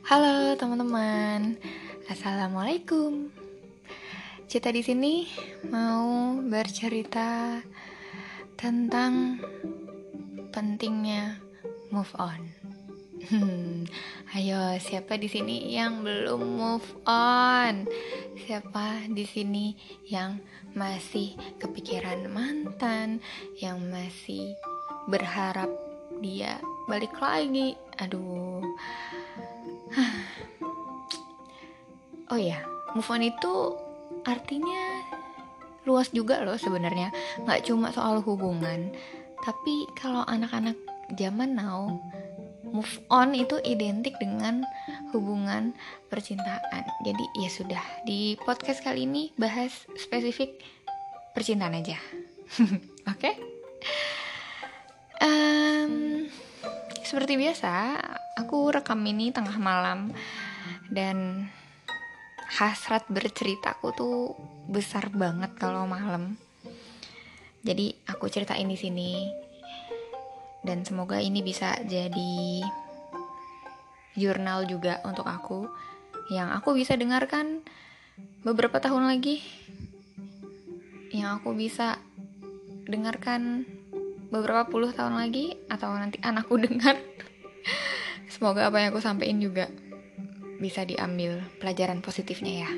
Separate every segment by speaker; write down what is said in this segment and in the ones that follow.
Speaker 1: Halo teman-teman, assalamualaikum. Cita di sini mau bercerita tentang pentingnya move on. Hmm, ayo, siapa di sini yang belum move on? Siapa di sini yang masih kepikiran mantan, yang masih berharap dia balik lagi? Aduh. Oh ya, move on itu artinya luas juga loh sebenarnya. Nggak cuma soal hubungan, tapi kalau anak-anak zaman now move on itu identik dengan hubungan percintaan. Jadi ya sudah di podcast kali ini bahas spesifik percintaan aja. Oke? okay? Um, seperti biasa, aku rekam ini tengah malam. Dan hasrat berceritaku tuh besar banget kalau malam. Jadi aku ceritain di sini. Dan semoga ini bisa jadi jurnal juga untuk aku. Yang aku bisa dengarkan beberapa tahun lagi. Yang aku bisa dengarkan beberapa puluh tahun lagi atau nanti anakku dengar. Semoga apa yang aku sampaikan juga bisa diambil pelajaran positifnya ya.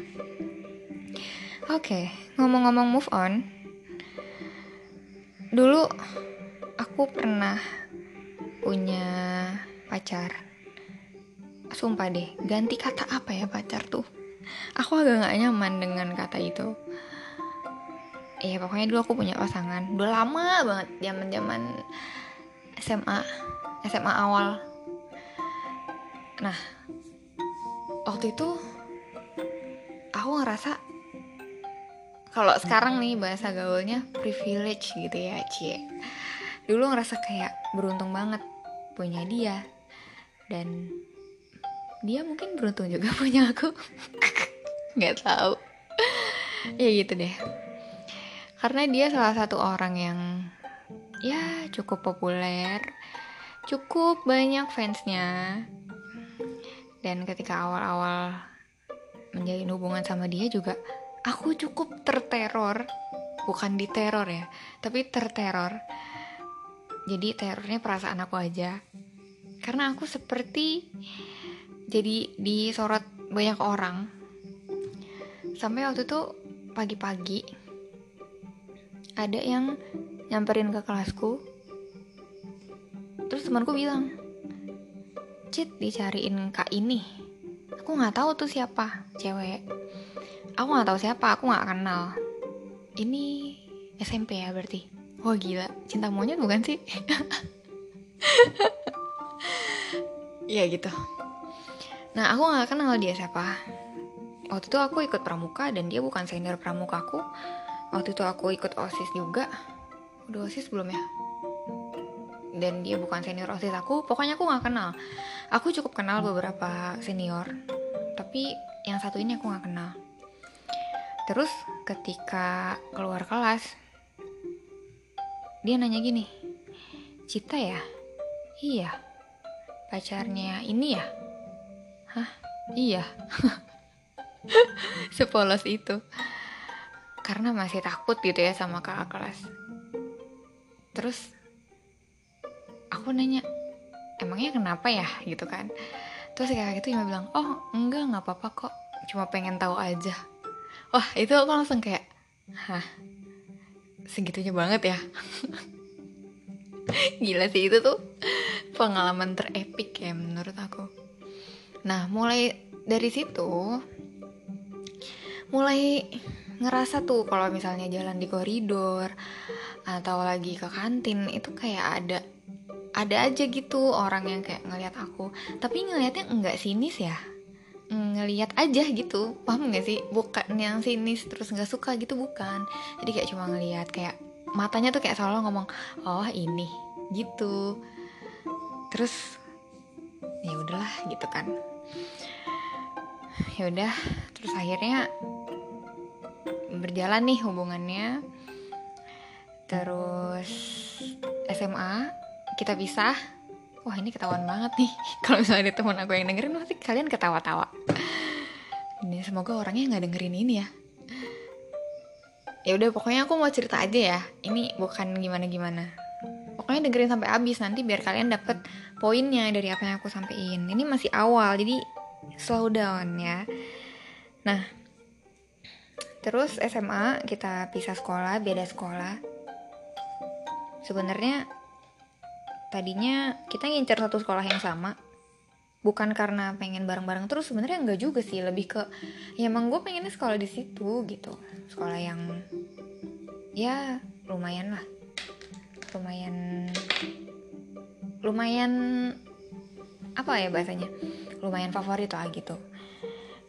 Speaker 1: Oke okay, ngomong-ngomong move on. Dulu aku pernah punya pacar. Sumpah deh ganti kata apa ya pacar tuh? Aku agak gak nyaman dengan kata itu ya pokoknya dulu aku punya pasangan. Udah lama banget zaman zaman SMA SMA awal. Nah waktu itu aku ngerasa kalau sekarang nih bahasa gaulnya privilege gitu ya cie dulu ngerasa kayak beruntung banget punya dia dan dia mungkin beruntung juga punya aku. Nggak tahu. Ya gitu deh karena dia salah satu orang yang ya cukup populer cukup banyak fansnya. Dan ketika awal-awal menjalin hubungan sama dia juga aku cukup terteror. Bukan diteror ya tapi terteror. Jadi terornya perasaan aku aja. Karena aku seperti jadi disorot banyak orang. Sampai waktu itu pagi-pagi ada yang nyamperin ke kelasku terus temanku bilang Cit dicariin kak ini aku nggak tahu tuh siapa cewek aku nggak tahu siapa aku nggak kenal ini SMP ya berarti Wah gila, cinta monyet bukan sih? ya gitu. Nah aku gak kenal dia siapa. Waktu itu aku ikut pramuka dan dia bukan senior pramuka aku. Waktu itu aku ikut osis juga. Udah osis belum ya? Dan dia bukan senior osis aku. Pokoknya aku gak kenal. Aku cukup kenal beberapa senior. Tapi yang satu ini aku gak kenal. Terus ketika keluar kelas, dia nanya gini, Cita ya? Iya. Pacarnya ini ya? Hah? Iya. Sepolos itu. Karena masih takut gitu ya sama kakak kelas. Terus aku nanya, emangnya kenapa ya gitu kan? Terus kakak itu cuma bilang, oh enggak nggak apa-apa kok, cuma pengen tahu aja. Wah itu aku langsung kayak, hah segitunya banget ya gila sih itu tuh pengalaman terepik ya menurut aku nah mulai dari situ mulai ngerasa tuh kalau misalnya jalan di koridor atau lagi ke kantin itu kayak ada ada aja gitu orang yang kayak ngelihat aku. Tapi ngelihatnya enggak sinis ya? Ngelihat aja gitu paham gak sih? Bukan yang sinis terus nggak suka gitu bukan. Jadi kayak cuma ngelihat kayak matanya tuh kayak selalu ngomong oh ini gitu. Terus ya udahlah gitu kan. Ya udah terus akhirnya berjalan nih hubungannya. Terus SMA kita pisah. Wah ini ketahuan banget nih. Kalau misalnya ada teman aku yang dengerin pasti kalian ketawa-tawa. Ini semoga orangnya nggak dengerin ini ya. Ya udah pokoknya aku mau cerita aja ya. Ini bukan gimana gimana pokoknya dengerin sampai habis nanti biar kalian dapet poinnya dari apa yang aku sampein. Ini masih awal jadi slow down ya. Nah terus SMA kita pisah sekolah beda sekolah. Sebenarnya tadinya kita ngincer satu sekolah yang sama. Bukan karena pengen bareng-bareng terus sebenarnya enggak juga sih. Lebih ke ya emang gue pengennya sekolah di situ gitu. Sekolah yang ya lumayan lah. Lumayan lumayan apa ya bahasanya? Lumayan favorit lah gitu.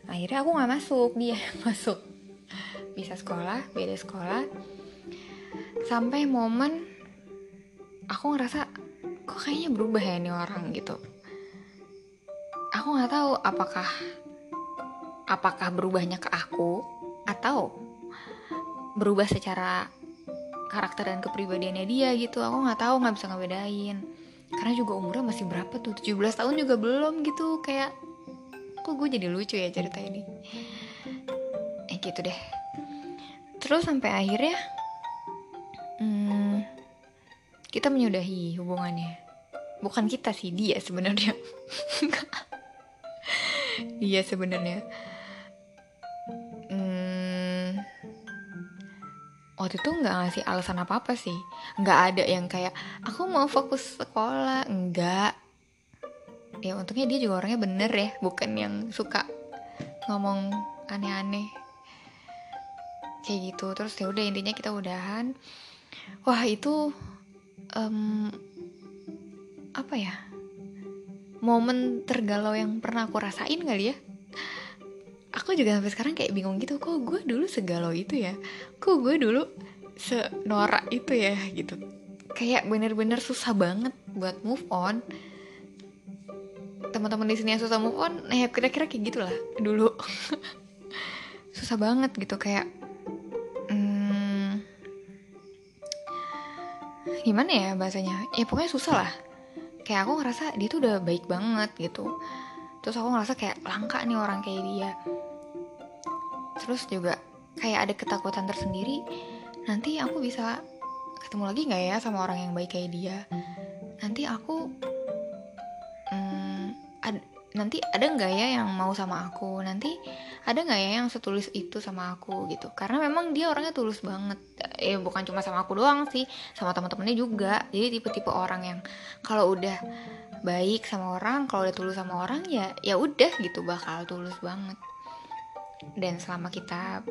Speaker 1: Akhirnya aku nggak masuk dia yang masuk bisa sekolah beda sekolah. Sampai momen aku ngerasa kok kayaknya berubah ya ini orang gitu. Aku nggak tahu apakah apakah berubahnya ke aku atau berubah secara karakter dan kepribadiannya dia gitu. Aku nggak tahu nggak bisa ngebedain. Karena juga umurnya masih berapa tuh? 17 tahun juga belum gitu. Kayak kok gue jadi lucu ya cerita ini? Eh gitu deh terus sampai akhirnya hmm, kita menyudahi hubungannya. Bukan kita sih dia sebenarnya. Iya sebenarnya. Hmm, waktu itu nggak ngasih alasan apa apa sih. Nggak ada yang kayak aku mau fokus sekolah. Nggak. Ya untungnya dia juga orangnya bener ya bukan yang suka ngomong aneh-aneh kayak gitu. Terus ya udah intinya kita udahan. Wah itu um, apa ya? Momen tergalau yang pernah aku rasain kali ya. Aku juga sampai sekarang kayak bingung gitu kok gue dulu segalau itu ya? Kok gue dulu senorak itu ya gitu. Kayak bener-bener susah banget buat move on. Teman-teman di sini yang susah move on ya kira-kira kayak gitulah dulu. Susah banget gitu kayak gimana ya bahasanya? Ya pokoknya susah lah. Kayak aku ngerasa dia tuh udah baik banget gitu. Terus aku ngerasa kayak langka nih orang kayak dia. Terus juga kayak ada ketakutan tersendiri. Nanti aku bisa ketemu lagi nggak ya sama orang yang baik kayak dia? Nanti aku hmm, ad, nanti ada nggak ya yang mau sama aku? Nanti ada nggak ya yang setulus itu sama aku? Gitu. Karena memang dia orangnya tulus banget. Eh bukan cuma sama aku doang sih sama teman-temannya juga. Jadi tipe-tipe orang yang kalau udah baik sama orang kalau udah tulus sama orang ya ya udah gitu bakal tulus banget. Dan selama kita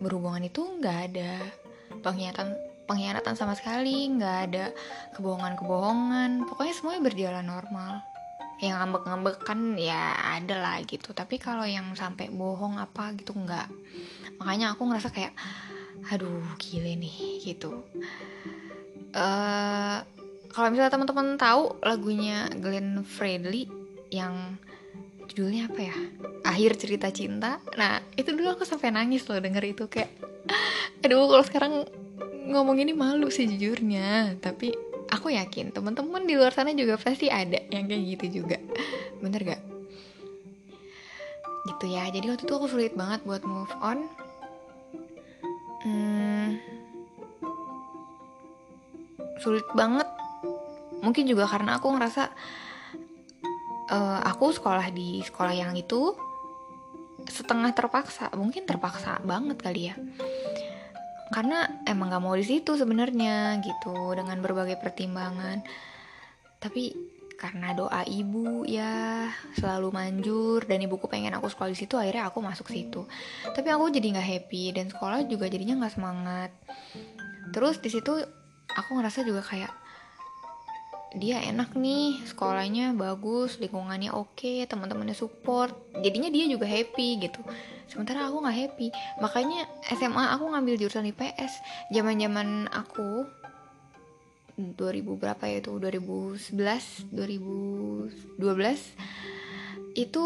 Speaker 1: berhubungan itu nggak ada pengkhianatan pengkhianatan sama sekali nggak ada kebohongan-kebohongan. Pokoknya semuanya berjalan normal yang ngambek-ngambek kan ya ada lah gitu. Tapi kalau yang sampai bohong apa gitu nggak. Makanya aku ngerasa kayak aduh gile nih gitu. Uh, kalau misalnya teman-teman tahu lagunya Glenn Fredly yang judulnya apa ya? Akhir cerita cinta. Nah itu dulu aku sampai nangis loh denger itu kayak aduh kalau sekarang ngomong ini malu sih jujurnya. Tapi aku yakin teman-teman di luar sana juga pasti ada yang kayak gitu juga. Bener gak? Gitu ya jadi waktu itu aku sulit banget buat move on. Hmm, sulit banget. Mungkin juga karena aku ngerasa uh, aku sekolah di sekolah yang itu setengah terpaksa mungkin terpaksa banget kali ya karena emang gak mau di situ sebenarnya gitu dengan berbagai pertimbangan. Tapi karena doa ibu ya selalu manjur dan ibuku pengen aku sekolah di situ akhirnya aku masuk situ. Tapi aku jadi nggak happy dan sekolah juga jadinya nggak semangat. Terus di situ aku ngerasa juga kayak dia enak nih sekolahnya bagus lingkungannya oke teman-temannya support. Jadinya dia juga happy gitu. Sementara aku nggak happy. Makanya SMA aku ngambil jurusan IPS zaman zaman aku 2000 berapa ya itu? 2011 2012 itu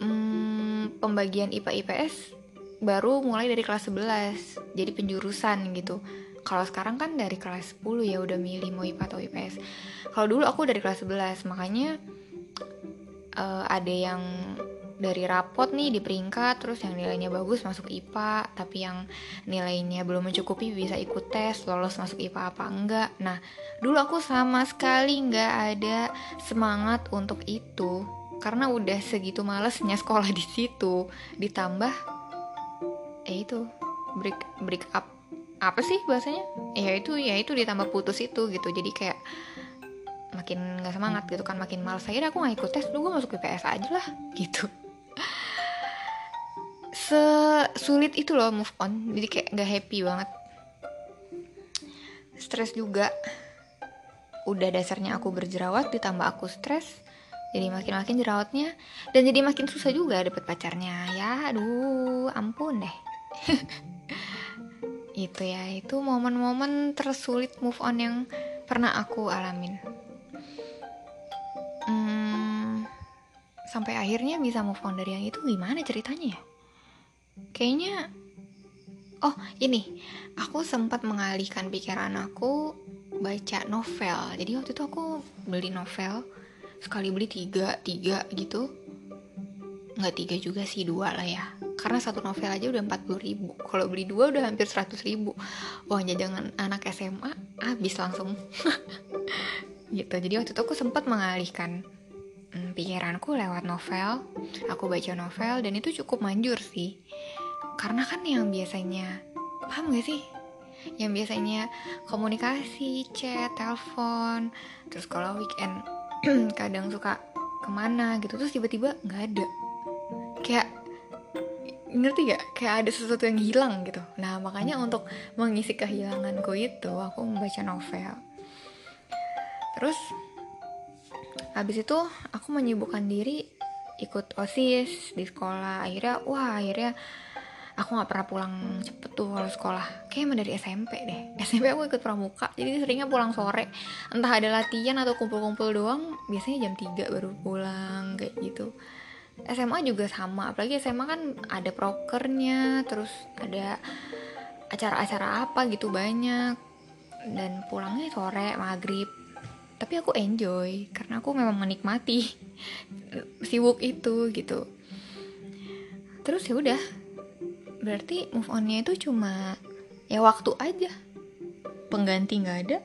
Speaker 1: hmm, pembagian IPA IPS baru mulai dari kelas 11 jadi penjurusan gitu kalau sekarang kan dari kelas 10 ya udah milih mau IPA atau IPS kalau dulu aku dari kelas 11 makanya uh, ada yang dari rapot nih di peringkat terus yang nilainya bagus masuk IPA tapi yang nilainya belum mencukupi bisa ikut tes lolos masuk IPA apa enggak. Nah dulu aku sama sekali nggak ada semangat untuk itu karena udah segitu malesnya sekolah di situ. Ditambah eh itu break break up apa sih bahasanya? Ya itu ya itu ditambah putus itu gitu. Jadi kayak makin nggak semangat gitu kan makin males. Akhirnya aku nggak ikut tes dulu gue masuk IPS aja lah gitu. Sesulit itu loh move on. Jadi kayak nggak happy banget. Stres juga. Udah dasarnya aku berjerawat ditambah aku stres. Jadi makin-makin jerawatnya. Dan jadi makin susah juga dapet pacarnya. Ya aduh ampun deh itu ya. Itu momen-momen tersulit move on yang pernah aku alamin. Hmm, sampai akhirnya bisa move on dari yang itu gimana ceritanya ya? Kayaknya oh ini. Aku sempat mengalihkan pikiran aku baca novel. Jadi waktu itu aku beli novel sekali beli tiga tiga gitu. Nggak tiga juga sih dua lah ya karena satu novel aja udah 40 ribu. Kalau beli dua udah hampir 100 ribu. Uang jajangan anak SMA habis langsung. Gitu. Jadi waktu itu aku sempat mengalihkan hmm, pikiranku lewat novel. Aku baca novel dan itu cukup manjur sih. Karena kan yang biasanya paham gak sih? Yang biasanya komunikasi chat telepon terus kalau weekend kadang suka ke mana gitu terus tiba-tiba nggak ada. Kayak ngerti gak kayak ada sesuatu yang hilang gitu. Nah makanya untuk mengisi kehilanganku itu aku membaca novel. Terus habis itu aku menyibukkan diri ikut osis di sekolah. Akhirnya wah akhirnya aku nggak pernah pulang cepet tuh kalau sekolah. Kayaknya dari SMP deh. SMP aku ikut pramuka jadi seringnya pulang sore. Entah ada latihan atau kumpul-kumpul doang biasanya jam 3 baru pulang kayak gitu SMA juga sama apalagi SMA kan ada prokernya terus ada acara-acara apa gitu banyak. Dan pulangnya sore maghrib. Tapi aku enjoy karena aku memang menikmati sibuk itu gitu. Terus ya udah berarti move onnya itu cuma ya waktu aja. Pengganti nggak ada.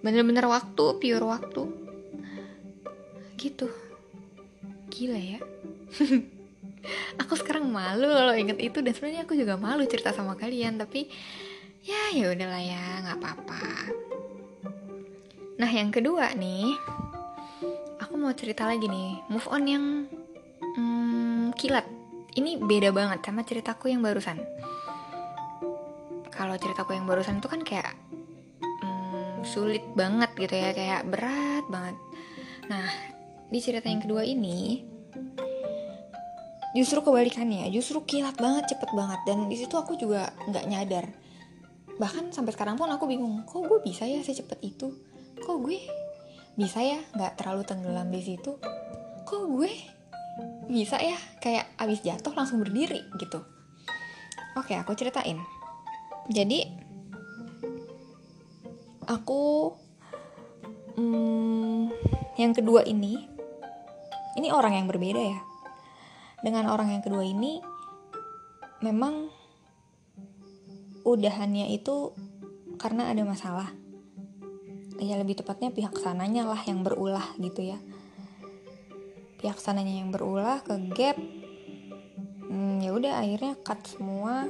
Speaker 1: Bener-bener waktu pure waktu. Gitu gila ya. Aku sekarang malu kalau inget itu dan sebenarnya aku juga malu cerita sama kalian tapi ya ya udahlah ya nggak apa-apa. Nah yang kedua nih aku mau cerita lagi nih. Move on yang hmm, kilat. Ini beda banget sama ceritaku yang barusan. Kalau ceritaku yang barusan itu kan kayak hmm, sulit banget gitu ya kayak berat banget. Nah di cerita yang kedua ini justru kebalikannya justru kilat banget cepet banget. Dan di situ aku juga nggak nyadar. Bahkan sampai sekarang pun aku bingung kok gue bisa ya secepat itu? Kok gue bisa ya nggak terlalu tenggelam di situ? Kok gue bisa ya kayak abis jatuh langsung berdiri gitu? Oke aku ceritain. Jadi aku hmm, yang kedua ini ini orang yang berbeda ya. Dengan orang yang kedua ini memang udahannya itu karena ada masalah. Ya lebih tepatnya pihak sananya lah yang berulah gitu ya. Pihak sananya yang berulah ke gap. Hmm, ya udah akhirnya cut semua.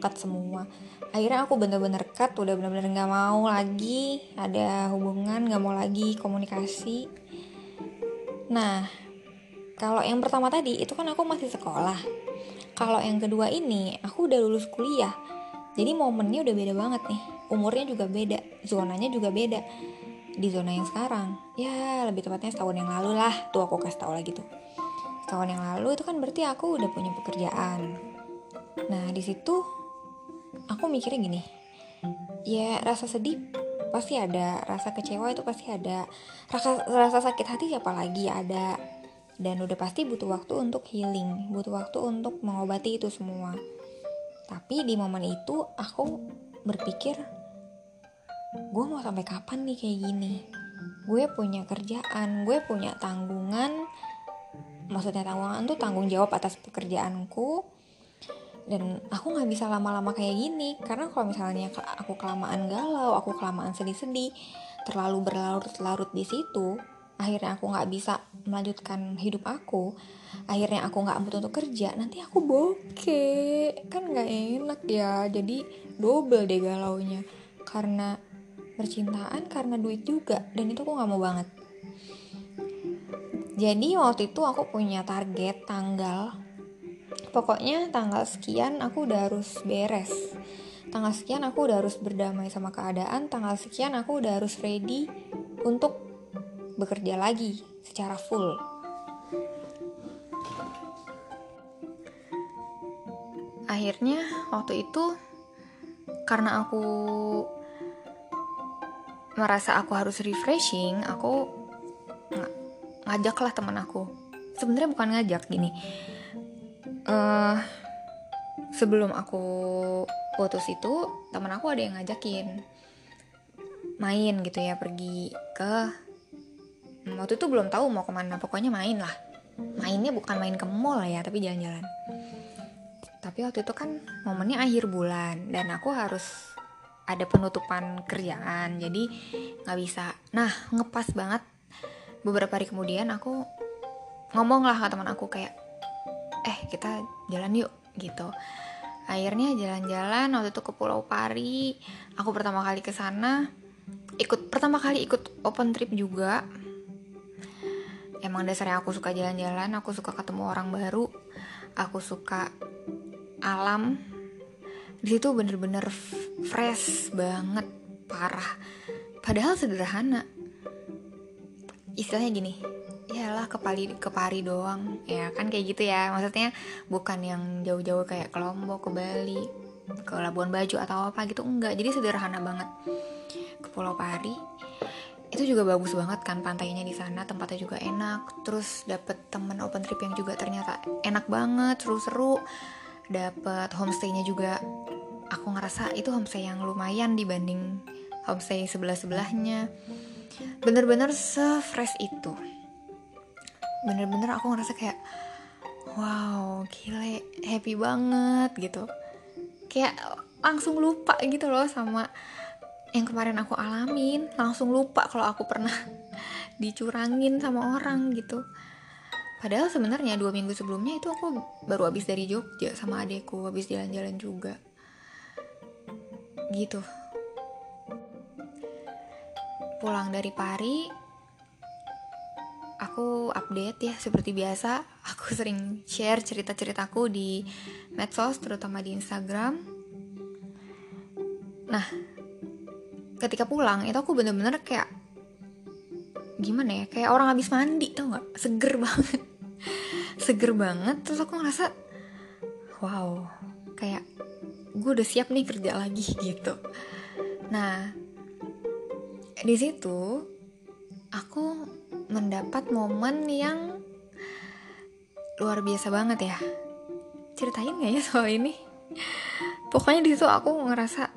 Speaker 1: Cut semua. Akhirnya aku bener-bener cut udah bener-bener nggak mau lagi. Ada hubungan nggak mau lagi komunikasi nah kalau yang pertama tadi itu kan aku masih sekolah. Kalau yang kedua ini aku udah lulus kuliah. Jadi momennya udah beda banget nih. Umurnya juga beda zonanya juga beda. Di zona yang sekarang ya lebih tepatnya setahun yang lalu lah. Tuh aku kasih tau lagi tuh. Setahun yang lalu itu kan berarti aku udah punya pekerjaan. Nah di situ aku mikirnya gini. Ya rasa sedih pasti ada rasa kecewa itu pasti ada rasa rasa sakit hati siapa lagi? Ada. Dan udah pasti butuh waktu untuk healing butuh waktu untuk mengobati itu semua. Tapi di momen itu aku berpikir gue mau sampai kapan nih kayak gini? Gue punya kerjaan gue punya tanggungan. Maksudnya tanggungan tuh tanggung jawab atas pekerjaanku dan aku nggak bisa lama-lama kayak gini. Karena kalau misalnya aku kelamaan galau aku kelamaan sedih-sedih terlalu berlarut-larut di situ akhirnya aku nggak bisa melanjutkan hidup aku. Akhirnya aku nggak butuh untuk kerja nanti aku bokeh. Kan nggak enak ya jadi double deh galaunya. Karena percintaan karena duit juga dan itu aku nggak mau banget. Jadi waktu itu aku punya target tanggal pokoknya tanggal sekian aku udah harus beres. Tanggal sekian aku udah harus berdamai sama keadaan. Tanggal sekian aku udah harus ready untuk bekerja lagi secara full. Akhirnya waktu itu karena aku merasa aku harus refreshing aku ng ngajaklah teman aku. Sebenarnya bukan ngajak gini uh, sebelum aku putus itu teman aku ada yang ngajakin main gitu ya pergi ke hmm, waktu itu belum tahu mau ke mana pokoknya main lah. Mainnya bukan main ke mall ya tapi jalan-jalan. Tapi waktu itu kan momennya akhir bulan dan aku harus ada penutupan kerjaan jadi nggak bisa. Nah ngepas banget. Beberapa hari kemudian aku ngomong lah ke teman aku kayak eh kita jalan yuk gitu. Akhirnya jalan-jalan waktu itu ke Pulau Pari aku pertama kali ke sana ikut pertama kali ikut open trip juga. Emang dasarnya aku suka jalan-jalan aku suka ketemu orang baru aku suka alam. Di situ bener-bener fresh banget parah. Padahal sederhana. Istilahnya gini iyalah ke Pari ke Pari doang. Ya kan kayak gitu ya. Maksudnya bukan yang jauh-jauh kayak ke Lombok ke Bali ke Labuan Bajo atau apa gitu enggak. Jadi sederhana banget. Ke Pulau Pari itu juga bagus banget kan pantainya di sana tempatnya juga enak. Terus dapet temen open trip yang juga ternyata enak banget seru-seru. Dapet homestaynya juga aku ngerasa itu homestay yang lumayan dibanding homestay sebelah sebelahnya bener-bener se-fresh itu bener-bener aku ngerasa kayak wow gile happy banget gitu. Kayak langsung lupa gitu loh sama yang kemarin aku alamin. Langsung lupa kalau aku pernah dicurangin sama orang gitu. Padahal sebenarnya dua minggu sebelumnya itu aku baru habis dari Jogja sama adekku habis jalan-jalan juga. Gitu. Pulang dari Pari aku update ya seperti biasa. Aku sering share cerita-ceritaku di medsos terutama di Instagram. Nah ketika pulang itu aku bener-bener kayak gimana ya? Kayak orang habis mandi tau nggak? Seger banget. Seger banget terus aku ngerasa wow kayak gue udah siap nih kerja lagi gitu. Nah di situ aku mendapat momen yang luar biasa banget ya. Ceritain gak ya soal ini? Pokoknya di situ aku ngerasa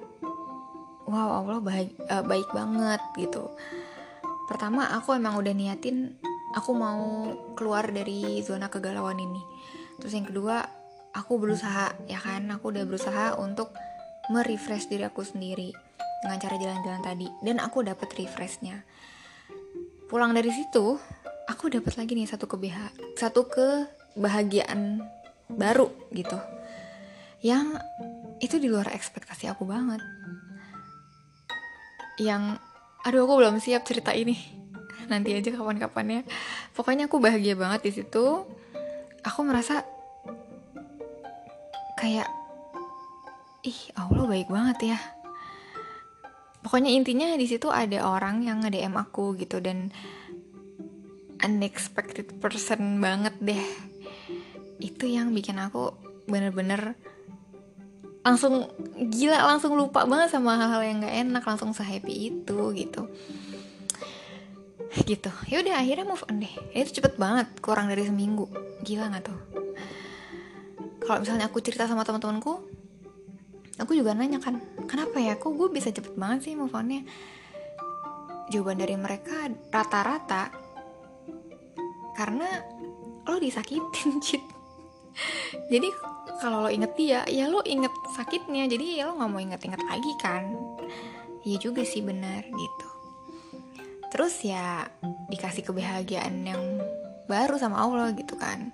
Speaker 1: wow Allah baik, uh, baik banget gitu. Pertama aku emang udah niatin aku mau keluar dari zona kegalauan ini. Terus yang kedua aku berusaha ya kan? Aku udah berusaha untuk merefresh diri aku sendiri dengan cara jalan-jalan tadi. Dan aku dapet refreshnya pulang dari situ aku dapat lagi nih satu kebiha satu kebahagiaan baru gitu. Yang itu di luar ekspektasi aku banget. Yang aduh aku belum siap cerita ini. Nanti aja kapan-kapan ya pokoknya aku bahagia banget di situ. Aku merasa kayak ih Allah baik banget ya pokoknya intinya di situ ada orang yang nge DM aku gitu dan unexpected person banget deh. Itu yang bikin aku bener-bener langsung gila langsung lupa banget sama hal-hal yang gak enak langsung sehappy itu gitu. Gitu. Ya udah akhirnya move on deh. Itu cepet banget kurang dari seminggu. Gila nggak tuh? Kalau misalnya aku cerita sama teman-temanku aku juga nanya kan kenapa ya? Kok gue bisa cepet banget sih move onnya? Jawaban dari mereka rata-rata karena lo disakitin cit jadi kalau lo inget dia ya lo inget sakitnya. Jadi ya lo nggak mau inget-inget lagi kan? Iya juga sih benar gitu. Terus ya dikasih kebahagiaan yang baru sama Allah gitu kan.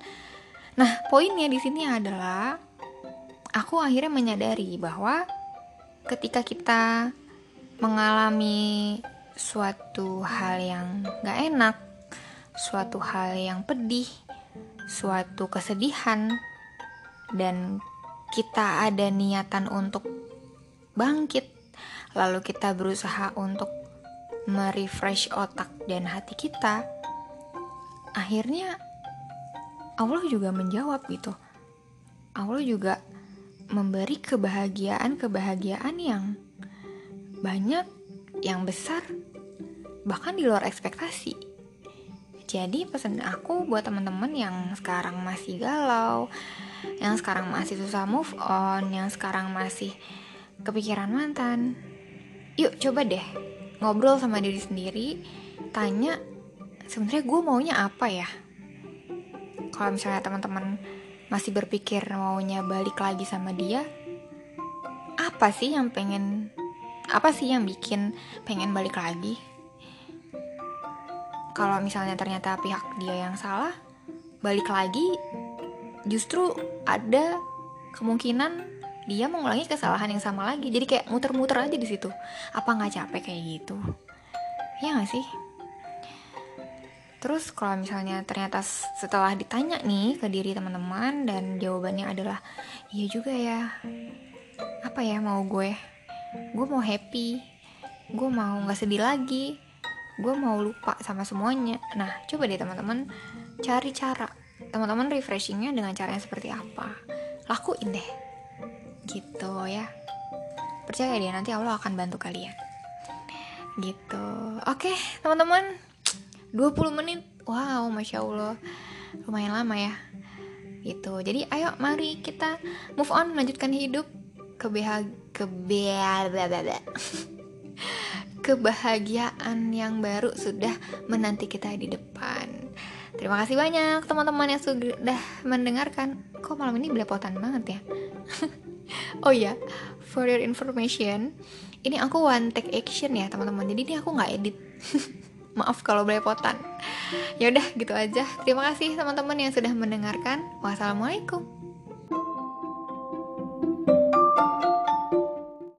Speaker 1: Nah poinnya di sini adalah aku akhirnya menyadari bahwa ketika kita mengalami suatu hal yang gak enak, suatu hal yang pedih, suatu kesedihan, dan kita ada niatan untuk bangkit, lalu kita berusaha untuk merefresh otak dan hati kita, akhirnya Allah juga menjawab gitu. Allah juga memberi kebahagiaan-kebahagiaan yang banyak, yang besar, bahkan di luar ekspektasi. Jadi pesan aku buat teman-teman yang sekarang masih galau, yang sekarang masih susah move on, yang sekarang masih kepikiran mantan. Yuk coba deh ngobrol sama diri sendiri, tanya sebenarnya gue maunya apa ya? Kalau misalnya teman-teman masih berpikir maunya balik lagi sama dia apa sih yang pengen apa sih yang bikin pengen balik lagi? Kalau misalnya ternyata pihak dia yang salah balik lagi justru ada kemungkinan dia mengulangi kesalahan yang sama lagi. Jadi kayak muter-muter aja di situ. Apa nggak capek kayak gitu? Ya nggak sih Terus kalau misalnya ternyata setelah ditanya nih ke diri teman-teman dan jawabannya adalah iya juga ya. Apa ya mau gue? Gue mau happy. Gue mau nggak sedih lagi. Gue mau lupa sama semuanya. Nah, coba deh teman-teman cari cara. Teman-teman refreshingnya dengan cara yang seperti apa? Lakuin deh. Gitu ya. Percaya deh nanti Allah akan bantu kalian. Gitu. Oke, teman-teman 20 menit. Wow masya allah. Lumayan lama ya. Gitu. Jadi ayo mari kita move on melanjutkan hidup kebehag kebehag kebahagiaan yang baru sudah menanti kita di depan. Terima kasih banyak teman-teman yang sudah mendengarkan. Kok malam ini belepotan banget ya? Oh ya for your information ini aku one take action ya teman-teman. Jadi ini aku nggak edit Maaf kalau belepotan. Ya udah gitu aja. Terima kasih teman-teman yang sudah mendengarkan. Wassalamualaikum.